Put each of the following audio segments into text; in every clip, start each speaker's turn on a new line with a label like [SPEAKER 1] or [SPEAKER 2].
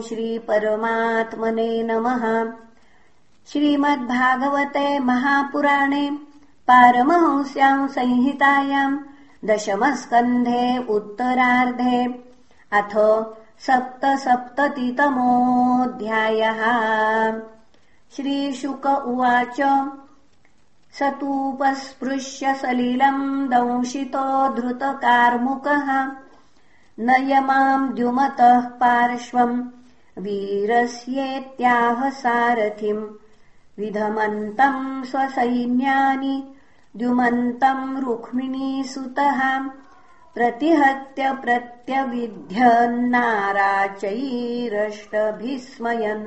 [SPEAKER 1] श्रीपरमात्मने नमः। श्रीमद्भागवते महापुराणे पारमहंस्याम् संहितायाम् दशमस्कन्धे उत्तरार्धे अथ सप्तसप्ततितमोऽध्यायः। श्रीशुक उवाच स तूपस्पृश्य सलिलम् दंशितो धृतकार्मुकः न यमाम् द्युमतः पार्श्वम् वीरस्येत्याह सारथिम् विधमन्तम् स्वसैन्यानि द्युमन्तम् रुक्मिणीसुतः प्रतिहत्य प्रत्यविध्यन्नाराचैरष्टभिस्मयन्।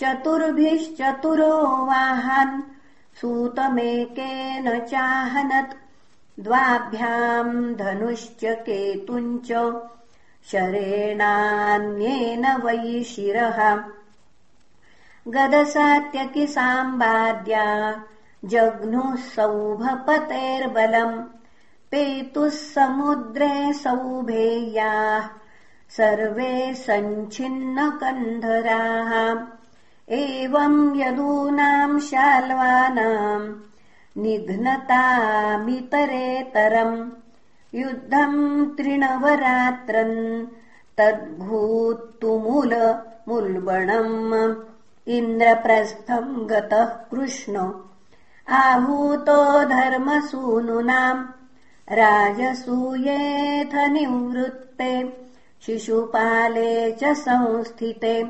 [SPEAKER 1] चतुर्भिश्चतुरो वाहान् सूतमेकेन चाहनत् द्वाभ्याम् धनुश्च केतुञ्च शरेणान्येन वै शिरः। गदसात्यकिसाम्बाद्या जघ्नुः सौभपतेर्बलम् पेतुः समुद्रे सौभेयाः सर्वे सञ्छिन्नकन्धराः। एवम् यदूनाम् शाल्वानाम् निघ्नतामितरेतरम् युद्धम् त्रिणवरात्रन् तद्भूत्तुमुलमुल्बणम् इन्द्रप्रस्थम् गतः कृष्ण। आहूतो धर्मसूनुनाम् राजसूयेऽथ निवृत्ते शिशुपाले च संस्थिते।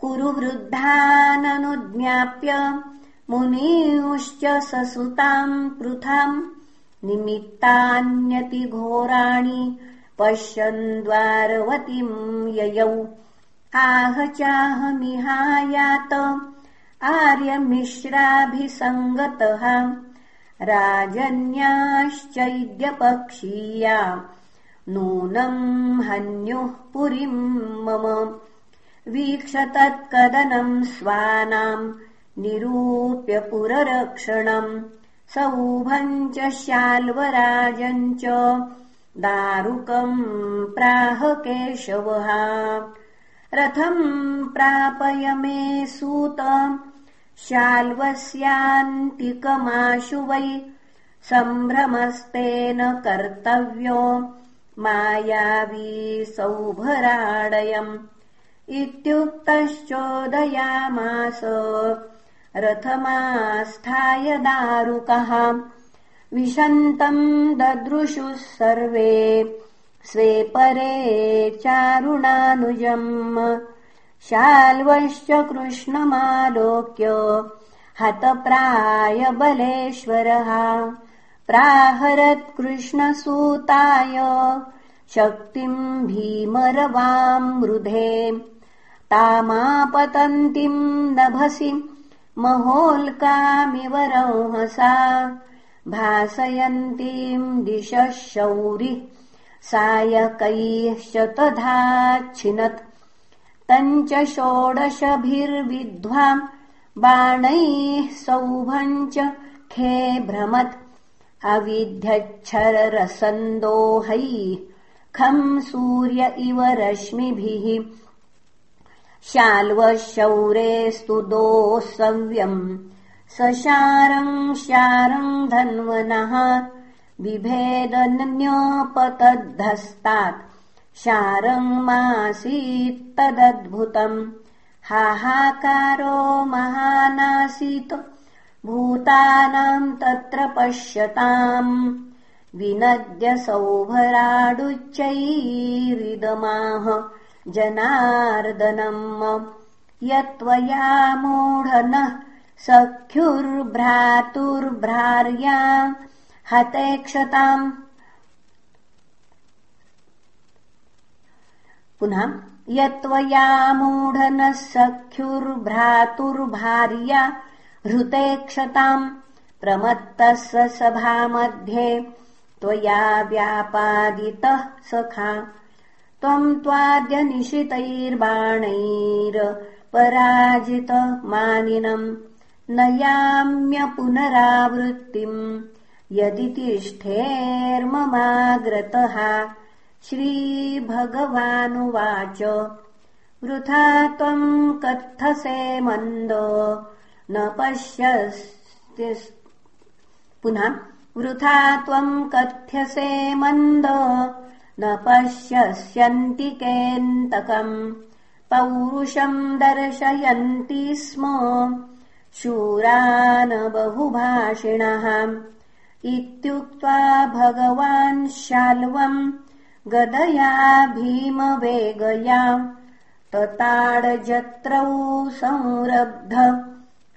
[SPEAKER 1] कुरु वृद्धाननुज्ञाप्य मुनींश्च ससुताम् पृथाम् निमित्तान्यतिघोराणि पश्यन् द्वारवतीम् ययौ। आह चाहमिहायात आर्यमिश्राभिसङ्गतः राजन्याश्चैद्यपक्षीया नूनम् हन्युः पुरीम् मम। वीक्ष तत्कदनम् स्वानाम् निरूप्य पुररक्षणम् सौभम् च शाल्वराजम् च दारुकम् प्राह केशवः रथम् प्रापय मे सूत शाल्वस्यान्तिकमाशु वै सम्भ्रमस्तेन कर्तव्यो मायावी सौभराडयम्। इत्युक्तश्चोदयामास रथमास्थाय दारुकः। विशन्तम् ददृशुः सर्वे स्वे परे चारुणानुजम्। शाल्वश्च कृष्णमालोक्य हतप्रायबलेश्वरः प्राहरत्कृष्णसूताय शक्तिम् भीमरवाम् मृधे। तामापतन्तीम् नभसि महोल्कामिव रंहसा भासयन्तीम् दिशः शौरि सायकैश्च तथाच्छिनत् तञ्च षोडशभिर्विद्ध्वा बाणैः सौभम् च खे भ्रमत्। अविध्यच्छररसन्दोहैः खम् सूर्य इव रश्मिभिः शाल्वशौरेस्तु दोःसव्यम् सशारम् शारम् धन्वनः बिभेदन्योपतद्धस्तात् शारङ्मासीत्तदद्भुतम् हाहाकारो महानासीत्। भूतानाम् तत्र पश्यताम्। विनद्य सौभराडुच्चैरिदमाह जनार्दनम्। यत्त्वया मूढनः सख्युर्भ्रातुर्भ्रार्या हतेक्षताम्। पुनः यत्त्वया मूढनः सख्युर्भ्रातुर्भार्या हृतेक्षताम् प्रमत्तः सभामध्ये त्वया व्यापादितः सखा त्वम् त्वाद्यनिशितैर्बाणैरपराजितमानिनम् न याम्य पुनरावृत्तिम् यदि तिष्ठेर्ममाग्रतः श्रीभगवानुवाच वृथा त्वम् कथसे मन्दो न पश्यस्ति पुनः वृथा त्वम् कथ्यसे मन्द न पश्यस्यन्तिकेऽन्तकम् पौरुषम् दर्शयन्ति स्म। शूरान् बहुभाषिणः। इत्युक्त्वा भगवान् शाल्वम् गदया भीमवेगया। तताडजत्रौ संरब्ध।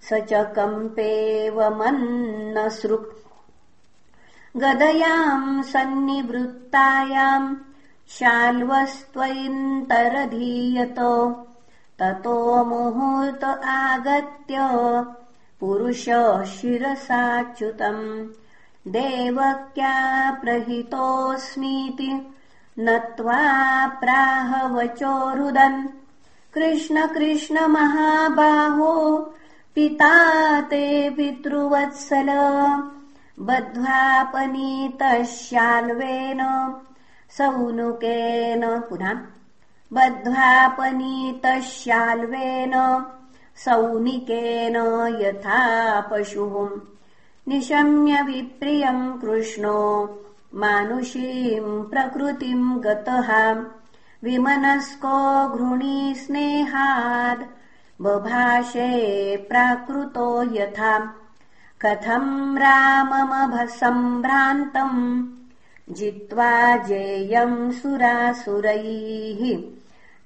[SPEAKER 1] स च कम्पेवमन्नसृक् गदयाम् सन्निवृत्तायाम् शाल्वस्त्वयिन्तरधीयत। ततो मुहूर्त आगत्य पुरुष शिरसाच्युतम्। देवक्या प्रहितोऽस्मीति नत्वा प्राहवचोरुदन्। कृष्ण कृष्ण महाबाहो पिता ते पितृवत्सल सौनुकेन पुनः बध्वापनीतशाल्वेन सौनिकेन यथा पशुः। निशम्य विप्रियम् कृष्णो मानुषीम् प्रकृतिम् गतः। विमनस्को घृणी स्नेहाद् बभाषे प्राकृतो यथा कथम् राममभसम्भ्रान्तम् जित्वा जेयम् सुरासुरैः।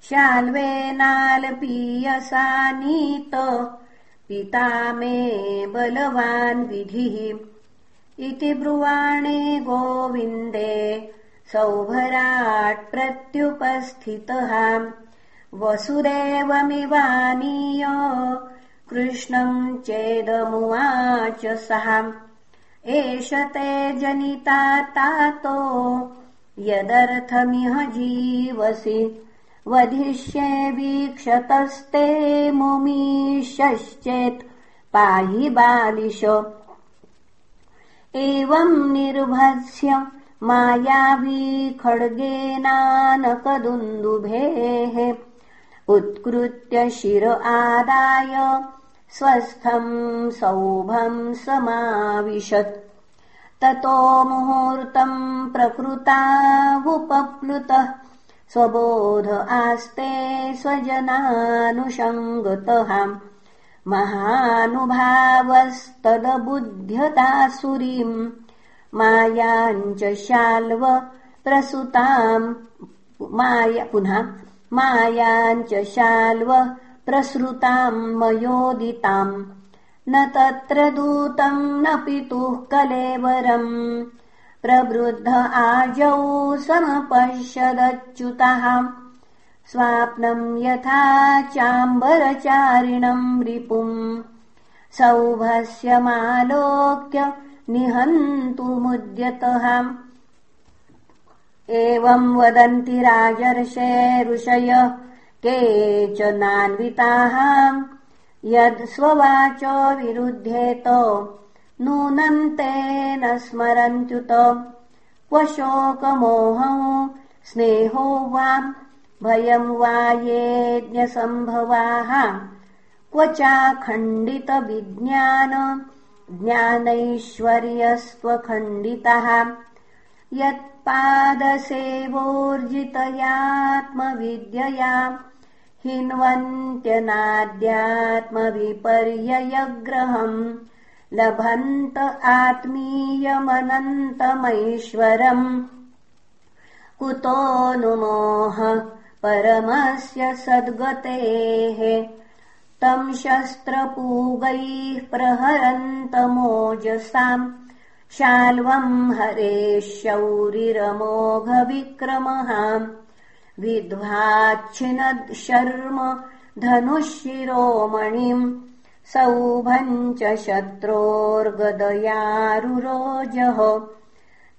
[SPEAKER 1] शाल्वेनालपीयसानीत पिता मे बलवान् विधिः। इति ब्रुवाणे गोविन्दे सौभराट् प्रत्युपस्थितः वसुदेवमिवानीय कृष्णम् चेदमुवाच सः एष ते जनिता तातो यदर्थमिह जीवसि। वधिष्ये वीक्षतस्ते मुमीशश्चेत् पाहि बालिश। एवम् निर्भत्स्य मायावी खड्गेनानकदुन्दुभेः उत्कृत्य शिर आदाय स्वस्थम् सौभम् समाविशत्। ततो मुहूर्तम् प्रकृतावुपप्लुतः स्वबोध आस्ते स्वजनानुषङ्गतः। महानुभावस्तदबुध्यतासुरीम् मायाञ्च शाल्व प्रसुताम् माया पुनः मायाञ्च शाल्व प्रसृताम् मयोदिताम् न तत्र दूतम् न पितुः कलेवरम् प्रवृद्ध आजौ समपश्यदच्युतः। स्वाप्नम् यथा चाम्बरचारिणम् रिपुम् सौभस्यमालोक्य निहन्तुमुद्यतः एवम् वदन्ति राजर्षे ऋषय केचनान्विताः। यद् स्ववाचो विरुध्येत नूनम् तेन स्मरन्त्युत। क्व शोकमोहौ स्नेहो वा भयम् वा येज्ञसम्भवाः क्व चाखण्डितविज्ञान ज्ञानैश्वर्यस्त्वखण्डितः यत्पादसेवोर्जितयात्मविद्यया हिन्वन्त्यनाद्यात्मविपर्ययग्रहम् लभन्त आत्मीयमनन्तमैश्वरम् कुतो नुमोह परमस्य सद्गतेः तम् शस्त्रपूगैः प्रहरन्तमोजसाम् शाल्वम् हरे शौरिरमोघविक्रमः। विध्वाच्छिनद् शर्म धनुःशिरोमणिम् सौभम् च शत्रोर्गदयारुरोजः।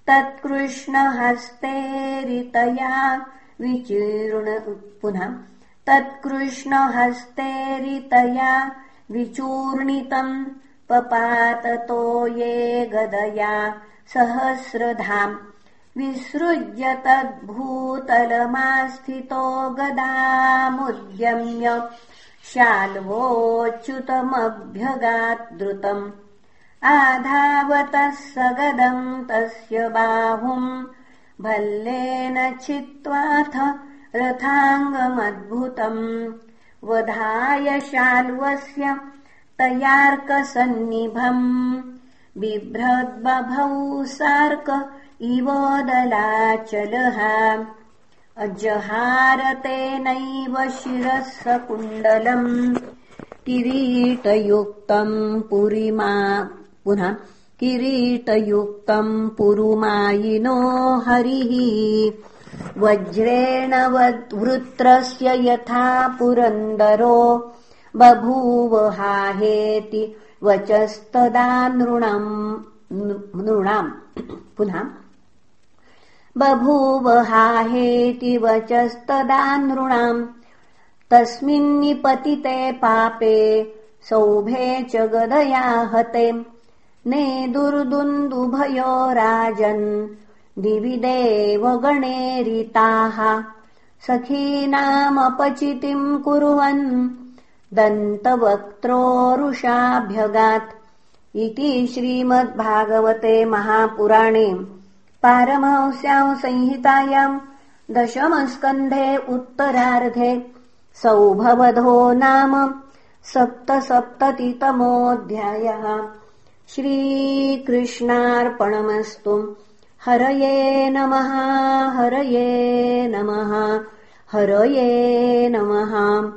[SPEAKER 1] तत्कृष्णहस्तेरितया विचीर्ण पुनः तत्कृष्णहस्तेरितया विचूर्णितम् पपाततो ये गदया सहस्रधाम्। विसृज्य तद्भूतलमास्थितो गदामुद्यम्य शाल्वोच्युतमभ्यगाद्रुतम्। आधावतः स गदम् तस्य बाहुम् भल्लेन छित्त्वाथ रथाङ्गमद्भुतम्। वधाय शाल्वस्य तयार्कसन्निभम्। बिभ्रद्बभौ सार्क इवोदलाचलः। अजहारतेनैव शिरः पुरिमा पुनः किरीटयुक्तम् पुरुमायिनो हरिः। वज्रेण वृत्रस्य यथा पुरन्दरो बभूवहाहेति वचस्तदा नृणम् नृणाम्। पुनः बभूवहाहेति वचस्तदा नृणाम्। तस्मिन्निपतिते पापे सौभे च गदया हते। नेदुर्दुन्दुभयो राजन् दिवि देवगणेरिताः सखीनामपचितिम् कुर्वन् दन्तवक्त्रोरुषाभ्यगात् इति श्रीमद्भागवते महापुराणे पारमहंस्याम् संहितायाम् दशमस्कन्धे उत्तरार्धे सौभवधो नाम सप्तसप्ततितमोऽध्यायः। श्रीकृष्णार्पणमस्तु। हरये नमः हरये नमः हरये नमः